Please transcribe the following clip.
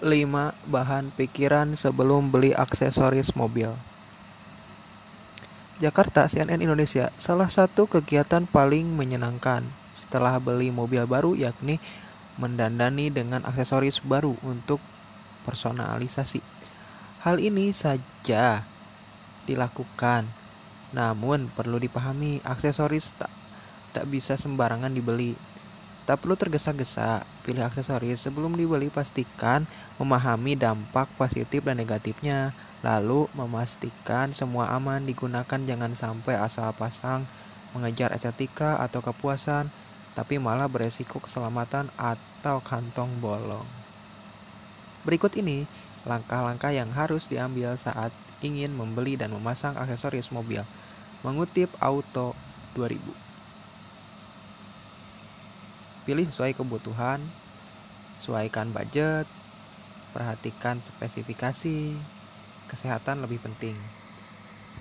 5 bahan pikiran sebelum beli aksesoris mobil. Jakarta, CNN Indonesia, salah satu kegiatan paling menyenangkan setelah beli mobil baru yakni mendandani dengan aksesoris baru untuk personalisasi. Hal ini saja dilakukan, namun perlu dipahami aksesoris tak tak bisa sembarangan dibeli Tak perlu tergesa-gesa, pilih aksesoris sebelum dibeli pastikan memahami dampak positif dan negatifnya. Lalu memastikan semua aman digunakan jangan sampai asal pasang mengejar estetika atau kepuasan tapi malah beresiko keselamatan atau kantong bolong. Berikut ini langkah-langkah yang harus diambil saat ingin membeli dan memasang aksesoris mobil. Mengutip Auto 2000 pilih sesuai kebutuhan, sesuaikan budget, perhatikan spesifikasi, kesehatan lebih penting.